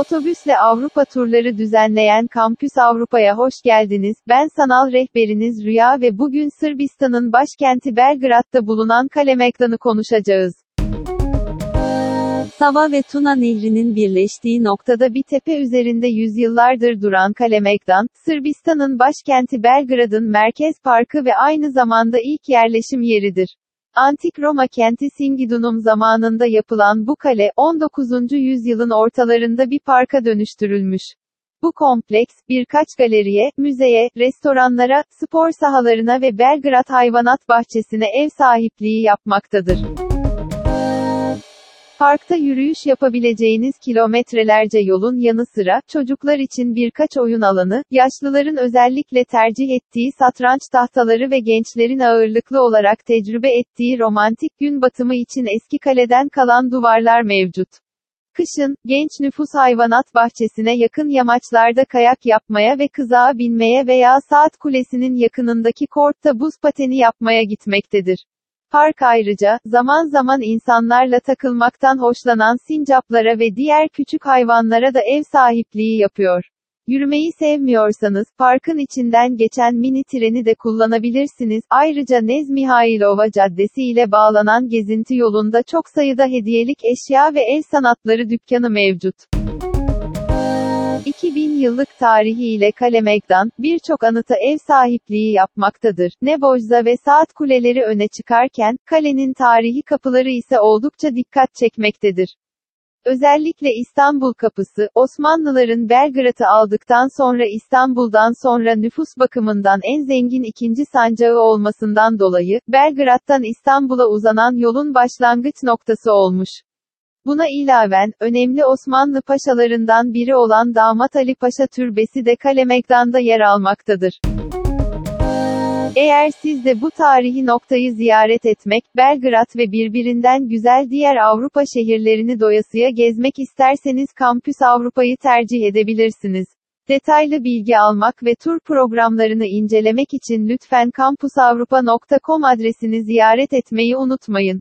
Otobüsle Avrupa turları düzenleyen Kampüs Avrupa'ya hoş geldiniz. Ben sanal rehberiniz Rüya ve bugün Sırbistan'ın başkenti Belgrad'da bulunan Kalemegdan'ı konuşacağız. Sava ve Tuna Nehri'nin birleştiği noktada bir tepe üzerinde yüzyıllardır duran Kalemegdan, Sırbistan'ın başkenti Belgrad'ın merkez parkı ve aynı zamanda ilk yerleşim yeridir. Antik Roma kenti Singidunum zamanında yapılan bu kale, 19. yüzyılın ortalarında bir parka dönüştürülmüş. Bu kompleks, birkaç galeriye, müzeye, restoranlara, spor sahalarına ve Belgrad Hayvanat Bahçesi'ne ev sahipliği yapmaktadır. Parkta yürüyüş yapabileceğiniz kilometrelerce yolun yanı sıra, çocuklar için birkaç oyun alanı, yaşlıların özellikle tercih ettiği satranç tahtaları ve gençlerin ağırlıklı olarak tecrübe ettiği romantik gün batımı için eski kaleden kalan duvarlar mevcut. Kışın, genç nüfus hayvanat bahçesine yakın yamaçlarda kayak yapmaya ve kızağa binmeye veya saat kulesinin yakınındaki kortta buz pateni yapmaya gitmektedir. Park ayrıca, zaman zaman insanlarla takılmaktan hoşlanan sincaplara ve diğer küçük hayvanlara da ev sahipliği yapıyor. Yürümeyi sevmiyorsanız, parkın içinden geçen mini treni de kullanabilirsiniz. Ayrıca Nez Mihailova Caddesi ile bağlanan gezinti yolunda çok sayıda hediyelik eşya ve el sanatları dükkanı mevcut. 2000 yıllık tarihiyle Kalemegdan, birçok anıta ev sahipliği yapmaktadır. Nebojza ve saat kuleleri öne çıkarken, kalenin tarihi kapıları ise oldukça dikkat çekmektedir. Özellikle İstanbul Kapısı, Osmanlıların Belgrad'ı aldıktan sonra İstanbul'dan sonra nüfus bakımından en zengin ikinci sancağı olmasından dolayı, Belgrad'dan İstanbul'a uzanan yolun başlangıç noktası olmuş. Buna ilaven, önemli Osmanlı paşalarından biri olan Damat Ali Paşa Türbesi de Kalemegdan'da yer almaktadır. Eğer siz de bu tarihi noktayı ziyaret etmek, Belgrad ve birbirinden güzel diğer Avrupa şehirlerini doyasıya gezmek isterseniz Kampüs Avrupa'yı tercih edebilirsiniz. Detaylı bilgi almak ve tur programlarını incelemek için lütfen kampusavrupa.com adresini ziyaret etmeyi unutmayın.